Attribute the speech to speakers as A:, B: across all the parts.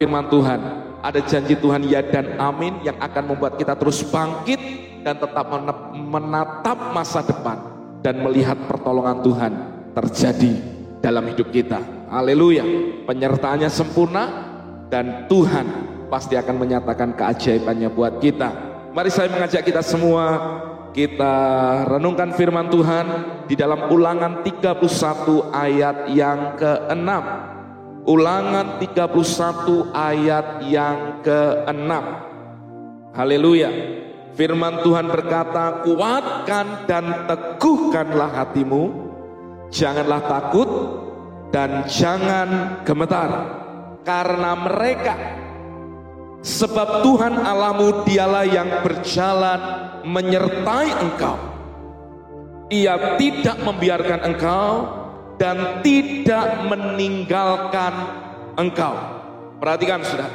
A: firman Tuhan. Ada janji Tuhan ya dan amin yang akan membuat kita terus bangkit dan tetap menatap masa depan dan melihat pertolongan Tuhan terjadi dalam hidup kita. Haleluya. Penyertaannya sempurna dan Tuhan pasti akan menyatakan keajaibannya buat kita. Mari saya mengajak kita semua kita renungkan firman Tuhan di dalam ulangan 31 ayat yang ke-6. Ulangan 31 ayat yang ke-6. Haleluya. Firman Tuhan berkata, kuatkan dan teguhkanlah hatimu, janganlah takut dan jangan gemetar, karena mereka Sebab Tuhan Allahmu dialah yang berjalan menyertai engkau. Ia tidak membiarkan engkau dan tidak meninggalkan engkau. Perhatikan sudah.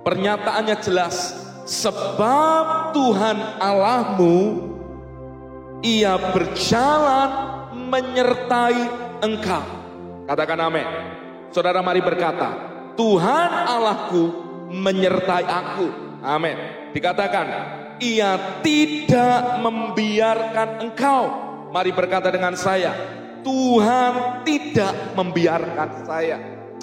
A: Pernyataannya jelas. Sebab Tuhan Allahmu ia berjalan menyertai engkau. Katakan amin. Saudara mari berkata, Tuhan Allahku menyertai aku. Amin. Dikatakan, ia tidak membiarkan engkau. Mari berkata dengan saya, Tuhan tidak membiarkan saya.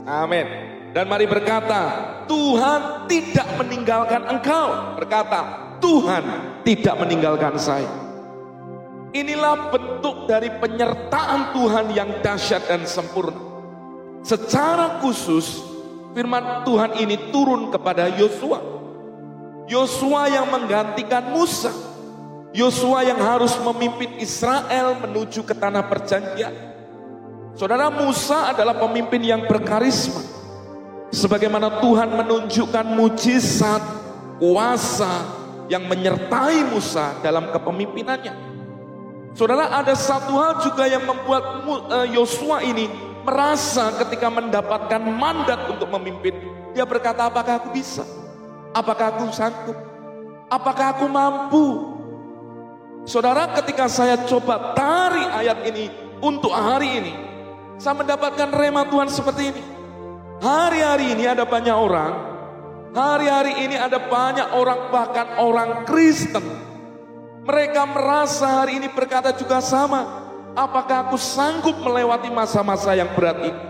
A: Amin. Dan mari berkata, Tuhan tidak meninggalkan engkau. Berkata, Tuhan tidak meninggalkan saya. Inilah bentuk dari penyertaan Tuhan yang dahsyat dan sempurna. Secara khusus, firman Tuhan ini turun kepada Yosua. Yosua yang menggantikan Musa. Yosua yang harus memimpin Israel menuju ke tanah perjanjian. Saudara Musa adalah pemimpin yang berkarisma. Sebagaimana Tuhan menunjukkan mujizat, kuasa yang menyertai Musa dalam kepemimpinannya. Saudara ada satu hal juga yang membuat eh, Yosua ini merasa ketika mendapatkan mandat untuk memimpin, dia berkata, apakah aku bisa? Apakah aku sanggup? Apakah aku mampu? Saudara, ketika saya coba tarik ayat ini untuk hari ini, saya mendapatkan rema Tuhan seperti ini. Hari-hari ini ada banyak orang, hari-hari ini ada banyak orang, bahkan orang Kristen. Mereka merasa hari ini berkata juga sama, apakah aku sanggup melewati masa-masa yang berat ini?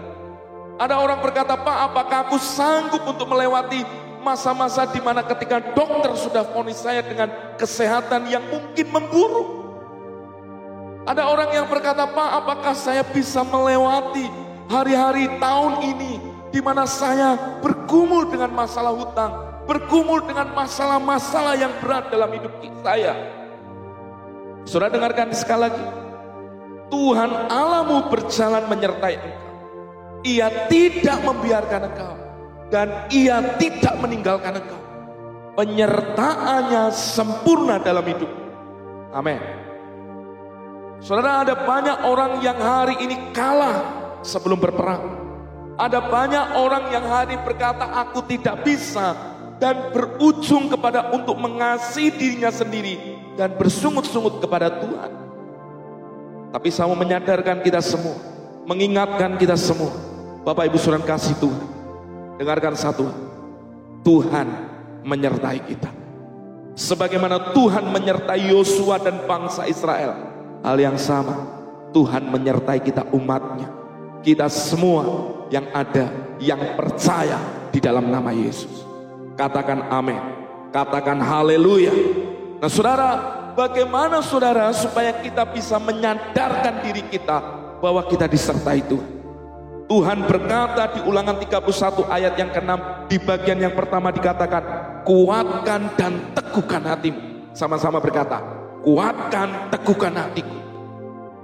A: Ada orang berkata, Pak, apakah aku sanggup untuk melewati masa-masa di mana ketika dokter sudah vonis saya dengan kesehatan yang mungkin memburuk? Ada orang yang berkata, Pak, apakah saya bisa melewati hari-hari tahun ini di mana saya bergumul dengan masalah hutang, bergumul dengan masalah-masalah yang berat dalam hidup saya? Sudah dengarkan sekali lagi, Tuhan Allahmu berjalan menyertai engkau. Ia tidak membiarkan engkau dan ia tidak meninggalkan engkau. Penyertaannya sempurna dalam hidup. Amin. Saudara ada banyak orang yang hari ini kalah sebelum berperang. Ada banyak orang yang hari berkata aku tidak bisa dan berujung kepada untuk mengasihi dirinya sendiri dan bersungut-sungut kepada Tuhan. Tapi saya mau menyadarkan kita semua, mengingatkan kita semua, Bapak Ibu Saudara kasih Tuhan. Dengarkan satu, Tuhan menyertai kita. Sebagaimana Tuhan menyertai Yosua dan bangsa Israel, hal yang sama, Tuhan menyertai kita umatnya. Kita semua yang ada, yang percaya di dalam nama Yesus. Katakan amin, katakan haleluya. Nah saudara, bagaimana saudara supaya kita bisa menyadarkan diri kita bahwa kita disertai Tuhan. Tuhan berkata di ulangan 31 ayat yang ke-6 di bagian yang pertama dikatakan kuatkan dan teguhkan hatimu. Sama-sama berkata kuatkan teguhkan hatiku.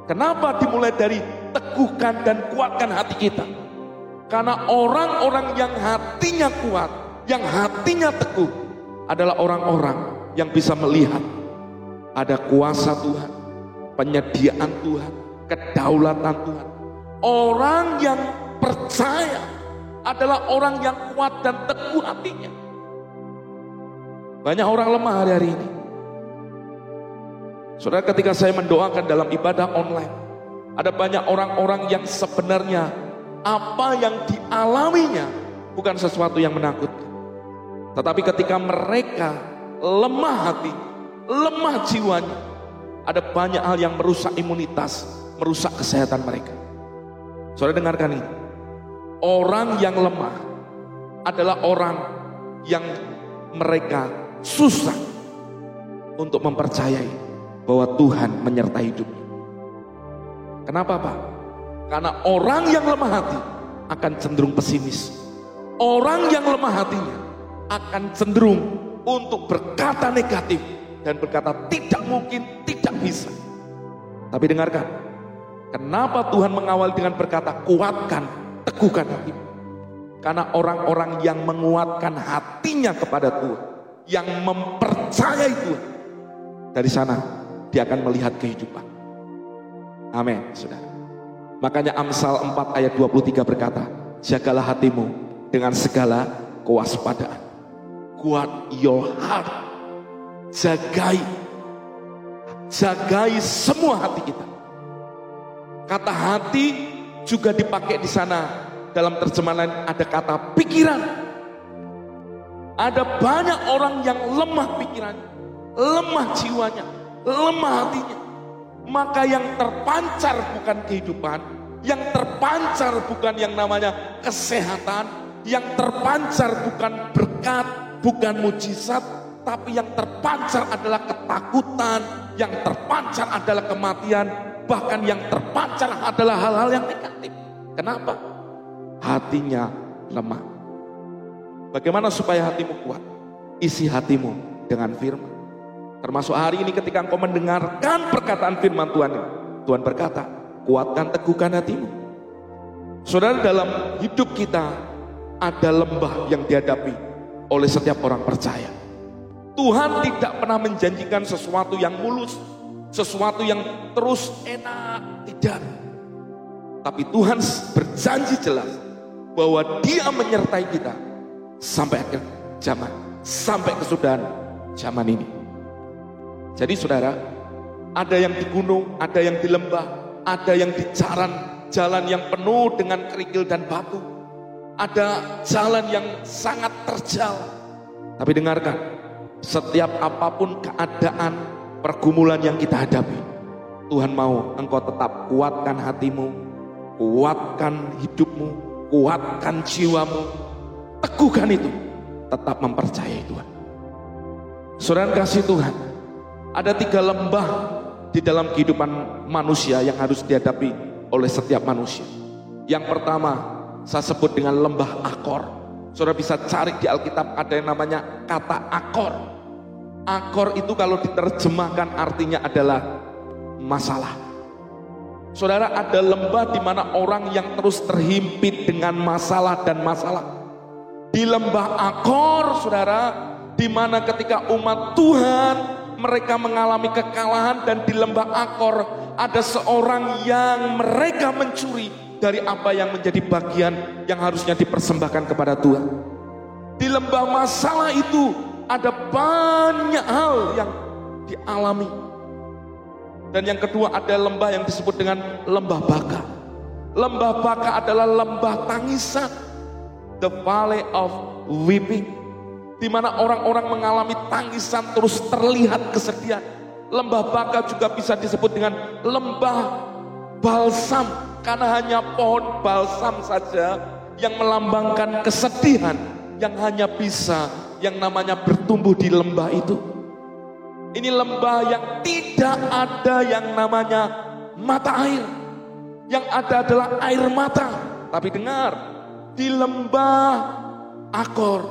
A: Kenapa dimulai dari teguhkan dan kuatkan hati kita? Karena orang-orang yang hatinya kuat, yang hatinya teguh adalah orang-orang yang bisa melihat ada kuasa Tuhan, penyediaan Tuhan, kedaulatan Tuhan. Orang yang percaya adalah orang yang kuat dan teguh hatinya. Banyak orang lemah hari-hari ini. Saudara ketika saya mendoakan dalam ibadah online, ada banyak orang-orang yang sebenarnya apa yang dialaminya bukan sesuatu yang menakutkan. Tetapi ketika mereka lemah hati, lemah jiwanya, ada banyak hal yang merusak imunitas, merusak kesehatan mereka. Saudara dengarkan ini. Orang yang lemah adalah orang yang mereka susah untuk mempercayai bahwa Tuhan menyertai hidupnya. Kenapa Pak? Karena orang yang lemah hati akan cenderung pesimis. Orang yang lemah hatinya akan cenderung untuk berkata negatif dan berkata tidak mungkin, tidak bisa. Tapi dengarkan, kenapa Tuhan mengawal dengan berkata kuatkan, teguhkan hati. Karena orang-orang yang menguatkan hatinya kepada Tuhan, yang mempercayai Tuhan, dari sana dia akan melihat kehidupan. Amin, saudara. Makanya Amsal 4 ayat 23 berkata, jagalah hatimu dengan segala kewaspadaan. Guard your heart. Jagai. Jagai semua hati kita. Kata hati juga dipakai di sana dalam terjemahan ada kata pikiran. Ada banyak orang yang lemah pikirannya, lemah jiwanya, lemah hatinya. Maka yang terpancar bukan kehidupan, yang terpancar bukan yang namanya kesehatan, yang terpancar bukan berkat, bukan mujizat, tapi yang terpancar adalah ketakutan, yang terpancar adalah kematian, bahkan yang terpancar adalah hal-hal yang negatif. Kenapa? hatinya lemah. Bagaimana supaya hatimu kuat? Isi hatimu dengan firman. Termasuk hari ini ketika engkau mendengarkan perkataan firman Tuhan Tuhan berkata, kuatkan teguhkan hatimu. Saudara dalam hidup kita ada lembah yang dihadapi oleh setiap orang percaya. Tuhan tidak pernah menjanjikan sesuatu yang mulus, sesuatu yang terus enak, tidak. Tapi Tuhan berjanji jelas bahwa dia menyertai kita sampai akhir zaman, sampai kesudahan zaman ini. Jadi saudara, ada yang di gunung, ada yang di lembah, ada yang di jalan, jalan yang penuh dengan kerikil dan batu. Ada jalan yang sangat terjal. Tapi dengarkan, setiap apa pun keadaan pergumulan yang kita hadapi, Tuhan mau engkau tetap kuatkan hatimu, kuatkan hidupmu, kuatkan jiwamu, teguhkan itu, tetap mempercayai Tuhan. Saudara kasih Tuhan, ada tiga lembah di dalam kehidupan manusia yang harus dihadapi oleh setiap manusia. Yang pertama, saya sebut dengan lembah akor. Saudara bisa cari di Alkitab ada yang namanya kata akor. Akor itu kalau diterjemahkan artinya adalah masalah. Saudara ada lembah di mana orang yang terus terhimpit dengan masalah dan masalah. Di lembah Akor, saudara, di mana ketika umat Tuhan mereka mengalami kekalahan dan di lembah Akor ada seorang yang mereka mencuri dari apa yang menjadi bagian yang harusnya dipersembahkan kepada Tuhan. Di lembah masalah itu ada banyak hal yang dialami dan yang kedua ada lembah yang disebut dengan lembah baka. Lembah baka adalah lembah tangisan. The valley of weeping. Di mana orang-orang mengalami tangisan terus terlihat kesedihan. Lembah baka juga bisa disebut dengan lembah balsam. Karena hanya pohon balsam saja yang melambangkan kesedihan. Yang hanya bisa yang namanya bertumbuh di lembah itu. Ini lembah yang tidak ada yang namanya mata air. Yang ada adalah air mata. Tapi dengar, di lembah akor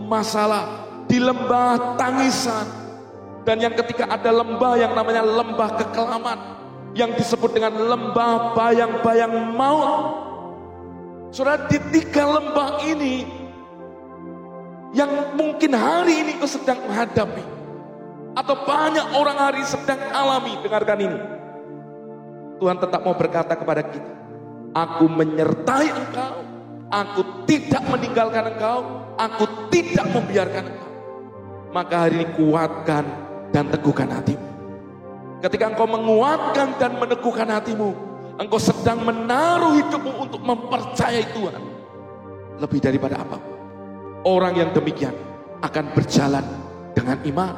A: masalah, di lembah tangisan. Dan yang ketika ada lembah yang namanya lembah kekelaman. Yang disebut dengan lembah bayang-bayang maut. Saudara di tiga lembah ini yang mungkin hari ini kau sedang menghadapi atau banyak orang hari sedang alami dengarkan ini. Tuhan tetap mau berkata kepada kita aku menyertai engkau aku tidak meninggalkan engkau aku tidak membiarkan engkau. Maka hari ini kuatkan dan teguhkan hatimu. Ketika engkau menguatkan dan meneguhkan hatimu engkau sedang menaruh hidupmu untuk mempercayai Tuhan. Lebih daripada apa pun Orang yang demikian akan berjalan dengan iman.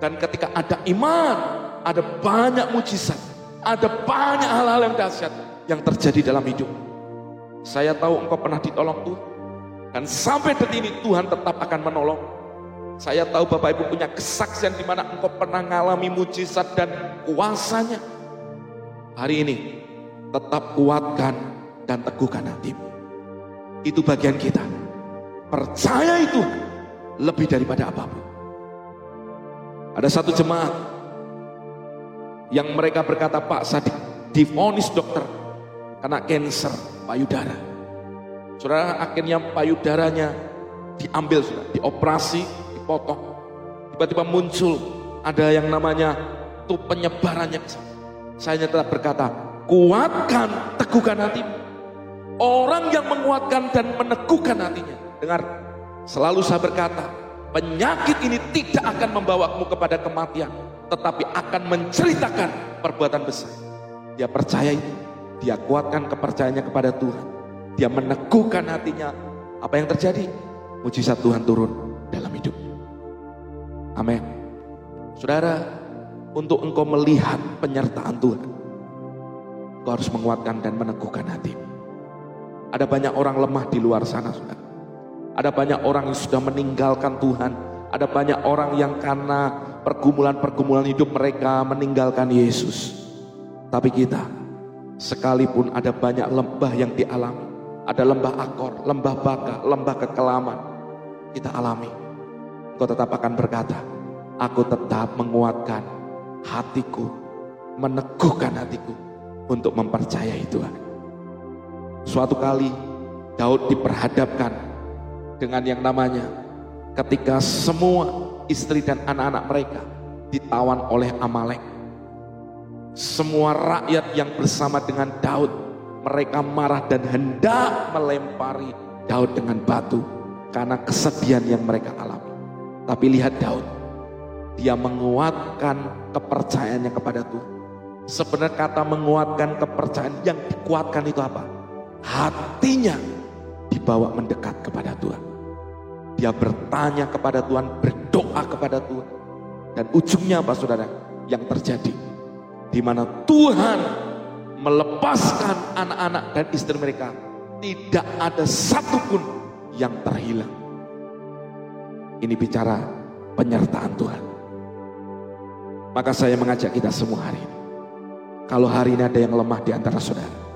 A: Dan ketika ada iman, ada banyak mujizat, ada banyak hal-hal yang dahsyat yang terjadi dalam hidup. Saya tahu engkau pernah ditolong Tuhan. Dan sampai detik ini Tuhan tetap akan menolong. Saya tahu Bapak Ibu punya kesaksian di mana engkau pernah mengalami mujizat dan kuasanya. Hari ini tetap kuatkan dan teguhkan hatimu. Itu bagian kita. Percaya itu lebih daripada apa pun. Ada satu jemaat yang mereka berkata, Pak, saya difonis dokter karena cancer payudara. Saudara, akhirnya payudaranya diambil, sudah, dioperasi, dipotong. Tiba-tiba muncul ada yang namanya itu penyebarannya. Saya tetap berkata, kuatkan, teguhkan hatimu. Orang yang menguatkan dan meneguhkan hatinya. Dengar, selalu saya berkata, penyakit ini tidak akan membawamu kepada kematian, tetapi akan menceritakan perbuatan besar. Dia percaya itu, dia kuatkan kepercayaannya kepada Tuhan. Dia meneguhkan hatinya. Apa yang terjadi? Mujizat Tuhan turun dalam hidup. Amin. Saudara, untuk engkau melihat penyertaan Tuhan, engkau harus menguatkan dan meneguhkan hatimu. Ada banyak orang lemah di luar sana, saudara. Ada banyak orang yang sudah meninggalkan Tuhan. Ada banyak orang yang karena pergumulan-pergumulan hidup mereka meninggalkan Yesus. Tapi kita, sekalipun ada banyak lembah yang dialami, ada lembah akor, lembah baka, lembah kekelaman, kita alami. Kau tetap akan berkata, aku tetap menguatkan hatiku, meneguhkan hatiku untuk mempercayai Tuhan. Suatu kali Daud diperhadapkan dengan yang namanya ketika semua istri dan anak-anak mereka ditawan oleh Amalek. Semua rakyat yang bersama dengan Daud mereka marah dan hendak melempari Daud dengan batu karena kesedihan yang mereka alami. Tapi lihat Daud, dia menguatkan kepercayaannya kepada Tuhan. Sebenarnya kata menguatkan kepercayaan yang dikuatkan itu apa? hatinya dibawa mendekat kepada Tuhan. Dia bertanya kepada Tuhan, berdoa kepada Tuhan. Dan ujungnya apa saudara? Yang terjadi. Di mana Tuhan melepaskan anak-anak dan istri mereka. Tidak ada satupun yang terhilang. Ini bicara penyertaan Tuhan. Maka saya mengajak kita semua hari ini. Kalau hari ini ada yang lemah di antara saudara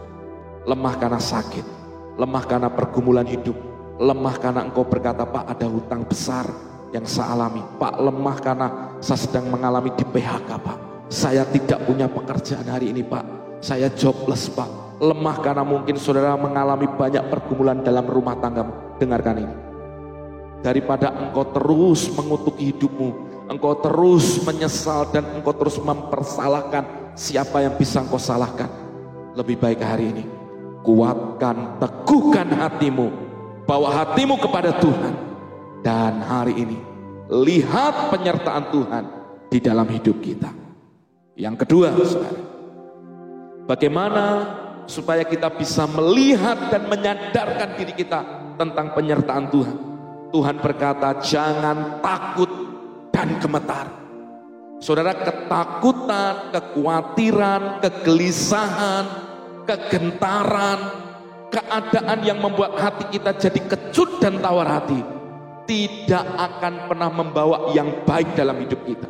A: lemah karena sakit, lemah karena pergumulan hidup, lemah karena engkau berkata, Pak ada hutang besar yang saya alami. Pak lemah karena saya sedang mengalami di PHK Pak. Saya tidak punya pekerjaan hari ini Pak. Saya jobless Pak. Lemah karena mungkin saudara mengalami banyak pergumulan dalam rumah tangga. Dengarkan ini. Daripada engkau terus mengutuki hidupmu, engkau terus menyesal dan engkau terus mempersalahkan siapa yang bisa engkau salahkan. Lebih baik hari ini kuatkan, teguhkan hatimu, bawa hatimu kepada Tuhan. Dan hari ini, lihat penyertaan Tuhan di dalam hidup kita. Yang kedua, saudara, bagaimana supaya kita bisa melihat dan menyadarkan diri kita tentang penyertaan Tuhan. Tuhan berkata, jangan takut dan gemetar. Saudara, ketakutan, kekhawatiran, kegelisahan, kegentaran, keadaan yang membuat hati kita jadi kecut dan tawar hati, tidak akan pernah membawa yang baik dalam hidup kita.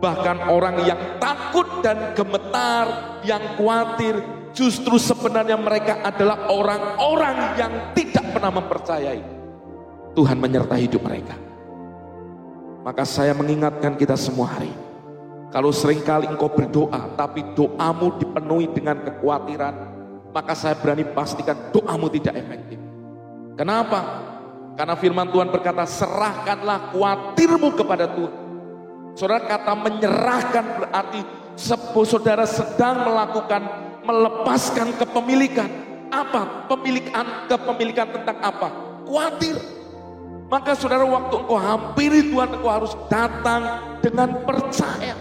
A: Bahkan orang yang takut dan gemetar, yang khawatir, justru sebenarnya mereka adalah orang-orang yang tidak pernah mempercayai Tuhan menyertai hidup mereka. Maka saya mengingatkan kita semua hari kalau sering kali engkau berdoa, tapi doamu dipenuhi dengan kekhawatiran, maka saya berani pastikan doamu tidak efektif. Kenapa? Karena firman Tuhan berkata, serahkanlah khawatirmu kepada Tuhan. Saudara kata menyerahkan berarti saudara sedang melakukan melepaskan kepemilikan. Apa? Pemilikan kepemilikan tentang apa? Khawatir. Maka saudara waktu engkau hampiri Tuhan engkau harus datang dengan percaya.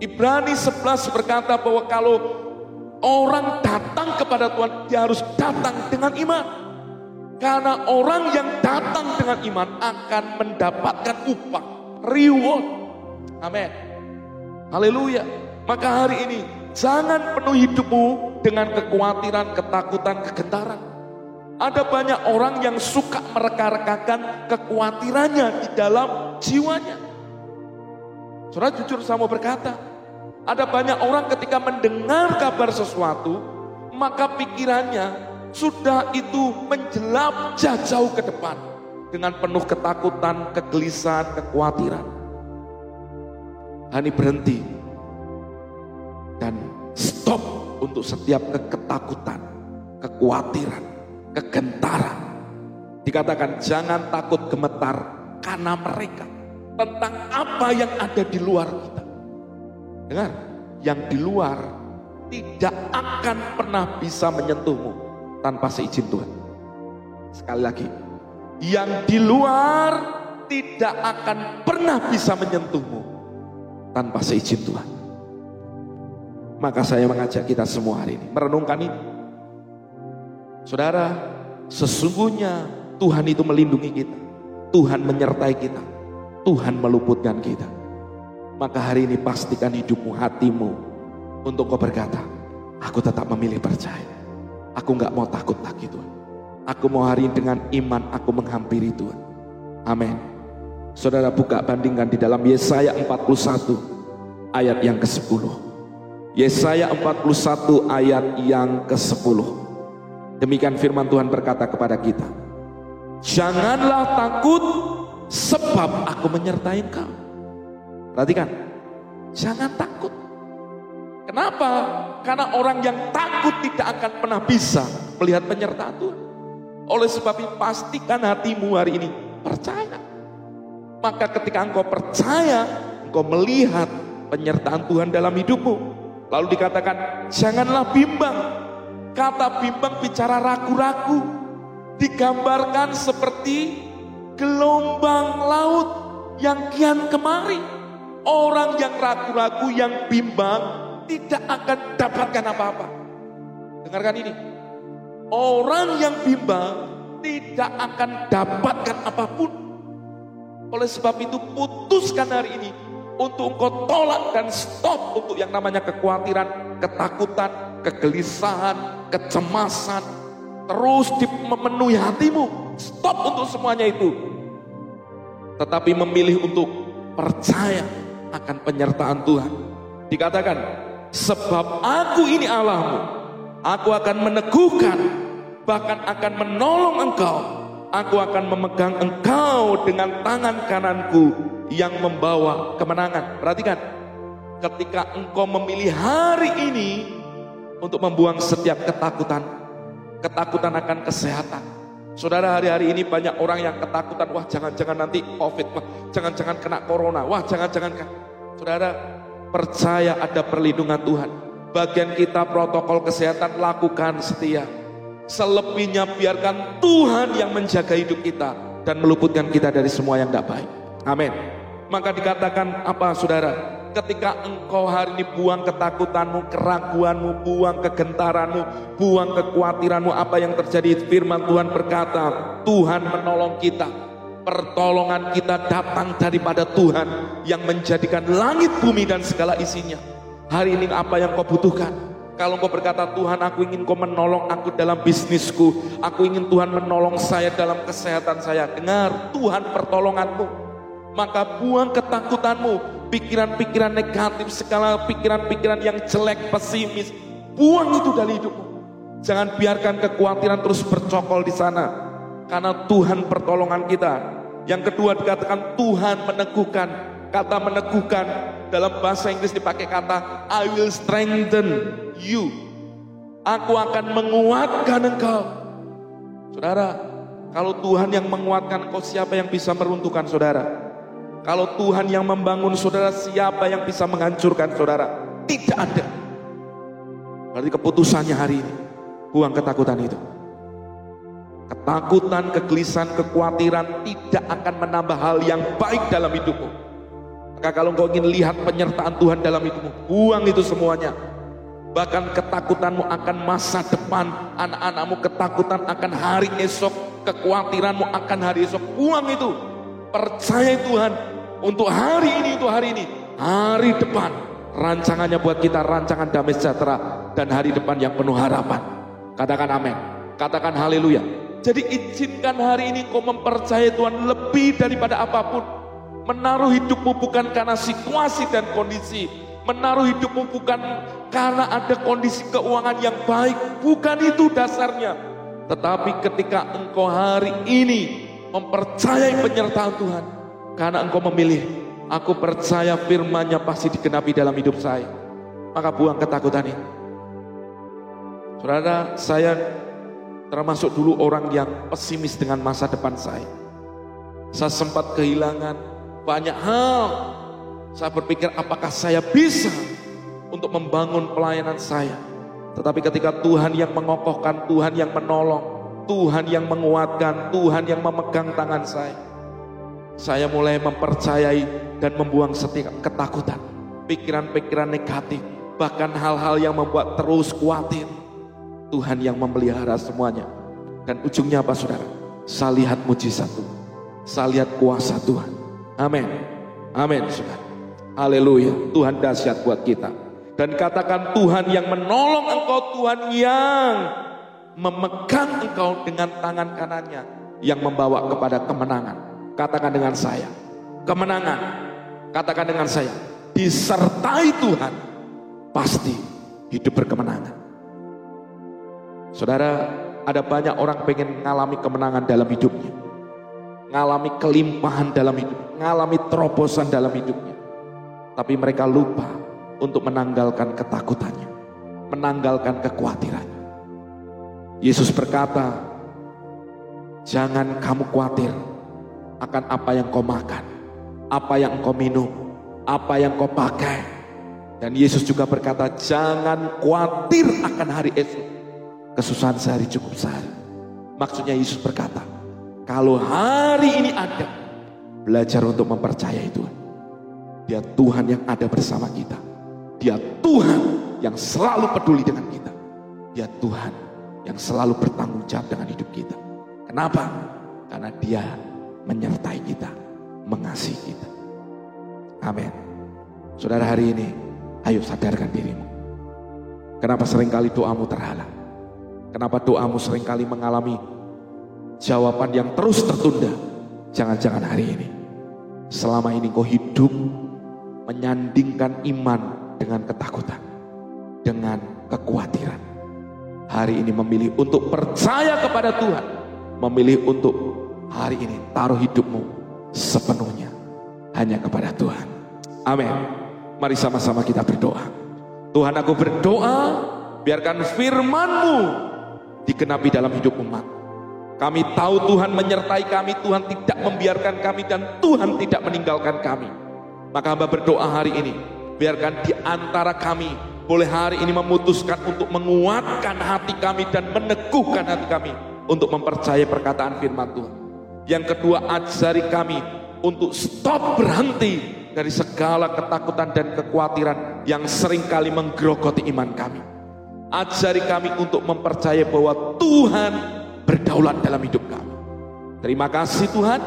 A: Ibrani 11 berkata bahwa kalau orang datang kepada Tuhan, dia harus datang dengan iman. Karena orang yang datang dengan iman akan mendapatkan upah, reward. Amin. Haleluya. Maka hari ini jangan penuh hidupmu dengan kekhawatiran, ketakutan, kegentaran. Ada banyak orang yang suka mereka-rekakan kekhawatirannya di dalam jiwanya. Saudara jujur saya mau berkata, ada banyak orang ketika mendengar kabar sesuatu, maka pikirannya sudah itu menjelajah jauh ke depan dengan penuh ketakutan, kegelisahan, kekhawatiran. Hani berhenti dan stop untuk setiap ketakutan, kekhawatiran, kegentaran. Dikatakan jangan takut gemetar karena mereka tentang apa yang ada di luar. Dengar, yang di luar tidak akan pernah bisa menyentuhmu tanpa seizin Tuhan. Sekali lagi, yang di luar tidak akan pernah bisa menyentuhmu tanpa seizin Tuhan. Maka saya mengajak kita semua hari ini merenungkan ini. Saudara, sesungguhnya Tuhan itu melindungi kita. Tuhan menyertai kita. Tuhan meluputkan kita. Maka hari ini pastikan hidupmu, hatimu untuk kau berkata, aku tetap memilih percaya. Aku nggak mau takut lagi Tuhan. Aku mau hari ini dengan iman aku menghampiri Tuhan. Amin. Saudara buka bandingkan di dalam Yesaya 41 ayat yang ke-10. Yesaya 41 ayat yang ke-10. Demikian firman Tuhan berkata kepada kita. Janganlah takut sebab aku menyertai engkau. Perhatikan. Jangan takut. Kenapa? Karena orang yang takut tidak akan pernah bisa melihat penyertaan Tuhan. Oleh sebab itu pastikan hatimu hari ini percaya. Maka ketika engkau percaya, engkau melihat penyertaan Tuhan dalam hidupmu. Lalu dikatakan, janganlah bimbang. Kata bimbang bicara ragu-ragu. Digambarkan seperti gelombang laut yang kian kemari. Orang yang ragu-ragu, yang bimbang, tidak akan dapatkan apa-apa. Dengarkan ini. Orang yang bimbang tidak akan dapatkan apa pun. Oleh sebab itu putuskan hari ini untuk engkau tolak dan stop untuk yang namanya kekhawatiran, ketakutan, kegelisahan, kecemasan. Terus memenuhi hatimu. Stop untuk semuanya itu. Tetapi memilih untuk percaya akan penyertaan Tuhan. Dikatakan Sebab aku ini Allahmu. Aku akan meneguhkan, bahkan akan menolong engkau. Aku akan memegang engkau dengan tangan kananku yang membawa kemenangan. Perhatikan, ketika engkau memilih hari ini untuk membuang setiap ketakutan, ketakutan akan kesehatan. Saudara hari-hari ini banyak orang yang ketakutan, wah jangan-jangan nanti covid, wah jangan-jangan kena corona, wah jangan-jangan. Saudara, Percaya ada perlindungan Tuhan. Bagian kita protokol kesehatan lakukan setia. Selebihnya biarkan Tuhan yang menjaga hidup kita dan meluputkan kita dari semua yang tidak baik. Amin. Maka dikatakan apa saudara? Ketika engkau hari ini buang ketakutanmu, keraguanmu, buang kegentaranmu, buang kekhawatiranmu, apa yang terjadi? Firman Tuhan berkata, Tuhan menolong kita Pertolongan kita datang daripada Tuhan yang menjadikan langit bumi dan segala isinya. Hari ini apa yang kau butuhkan? Kalau kau berkata Tuhan aku ingin kau menolong aku dalam bisnisku. Aku ingin Tuhan menolong saya dalam kesehatan saya. Dengar Tuhan pertolonganmu. Maka buang ketakutanmu. Pikiran-pikiran negatif, segala pikiran-pikiran yang jelek, pesimis. Buang itu dari hidupmu. Jangan biarkan kekhawatiran terus bercokol di sana karena Tuhan pertolongan kita. Yang kedua dikatakan Tuhan meneguhkan. Kata meneguhkan dalam bahasa Inggris dipakai kata I will strengthen you. Aku akan menguatkan engkau. Saudara, kalau Tuhan yang menguatkan engkau siapa yang bisa meruntuhkan saudara? Kalau Tuhan yang membangun saudara siapa yang bisa menghancurkan saudara? Tidak ada. Berarti keputusannya hari ini. Buang ketakutan itu. Ketakutan, kegelisahan, kekhawatiran tidak akan menambah hal yang baik dalam hidupmu. Maka kalau engkau ingin lihat penyertaan Tuhan dalam hidupmu, buang itu semuanya. Bahkan ketakutanmu akan masa depan, anak-anakmu ketakutan akan hari esok, kekhawatiranmu akan hari esok, buang itu. Percaya Tuhan untuk hari ini, untuk hari ini, hari depan. Rancangannya buat kita rancangan damai sejahtera dan hari depan yang penuh harapan. Katakan amin. Katakan haleluya. Jadi izinkan hari ini kau mempercayai Tuhan lebih daripada apa pun. Menaruh hidupmu bukan karena situasi dan kondisi. Menaruh hidupmu bukan karena ada kondisi keuangan yang baik. Bukan itu dasarnya. Tetapi ketika engkau hari ini mempercayai penyertaan Tuhan. Karena engkau memilih, aku percaya firmannya pasti digenapi dalam hidup saya. Maka buang ketakutan ini. Saudara, saya termasuk dulu orang yang pesimis dengan masa depan saya. Saya sempat kehilangan banyak hal. Saya berpikir apakah saya bisa untuk membangun pelayanan saya. Tetapi ketika Tuhan yang mengokohkan, Tuhan yang menolong, Tuhan yang menguatkan, Tuhan yang memegang tangan saya. Saya mulai mempercayai dan membuang setiap ketakutan, pikiran-pikiran negatif, bahkan hal-hal yang membuat terus khawatir Tuhan yang memelihara semuanya. Dan ujungnya apa saudara? Saya lihat mujizat Tuhan. Saya lihat kuasa Tuhan. Amin. Amin saudara. Haleluya. Tuhan dahsyat buat kita. Dan katakan Tuhan yang menolong engkau, Tuhan yang memegang engkau dengan tangan kanannya. Yang membawa kepada kemenangan. Katakan dengan saya. Kemenangan. Katakan dengan saya. Disertai Tuhan. Pasti hidup berkemenangan. Saudara, ada banyak orang pengen mengalami kemenangan dalam hidupnya. Ngalami kelimpahan dalam hidup, ngalami terobosan dalam hidupnya. Tapi mereka lupa untuk menanggalkan ketakutannya, menanggalkan kekhawatirannya. Yesus berkata, jangan kamu khawatir akan apa yang kau makan, apa yang kau minum, apa yang kau pakai. Dan Yesus juga berkata, jangan khawatir akan hari esok Kesusahan sehari cukup sehari. Maksudnya Yesus berkata, kalau hari ini ada, belajar untuk mempercayai Tuhan. Dia Tuhan yang ada bersama kita. Dia Tuhan yang selalu peduli dengan kita. Dia Tuhan yang selalu bertanggung jawab dengan hidup kita. Kenapa? Karena dia menyertai kita, mengasihi kita. Amin. Saudara hari ini, ayo sadarkan dirimu. Kenapa sering kali doamu terhalang? Kenapa doamu sering kali mengalami jawaban yang terus tertunda? Jangan-jangan hari ini. Selama ini kau hidup menyandingkan iman dengan ketakutan. Dengan kekhawatiran. Hari ini memilih untuk percaya kepada Tuhan. Memilih untuk hari ini taruh hidupmu sepenuhnya hanya kepada Tuhan. Amin. Mari sama-sama kita berdoa. Tuhan aku berdoa biarkan firmanmu digenapi dalam hidup umat. Kami tahu Tuhan menyertai kami, Tuhan tidak membiarkan kami dan Tuhan tidak meninggalkan kami. Maka hamba berdoa hari ini, biarkan di antara kami boleh hari ini memutuskan untuk menguatkan hati kami dan meneguhkan hati kami untuk mempercayai perkataan firman Tuhan. Yang kedua, ajari kami untuk stop berhenti dari segala ketakutan dan kekhawatiran yang sering kali menggerogoti iman kami. Ajari kami untuk mempercayai bahwa Tuhan berdaulat dalam hidup kami. Terima kasih Tuhan,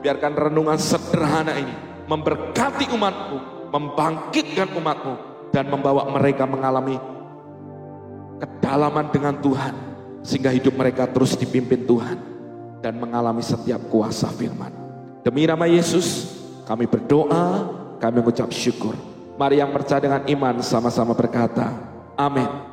A: biarkan renungan sederhana ini memberkati umatmu, membangkitkan umatmu, dan membawa mereka mengalami kedalaman dengan Tuhan, sehingga hidup mereka terus dipimpin Tuhan, dan mengalami setiap kuasa firman. Demi nama Yesus, kami berdoa, kami mengucap syukur. Mari yang percaya dengan iman sama-sama berkata, Amin.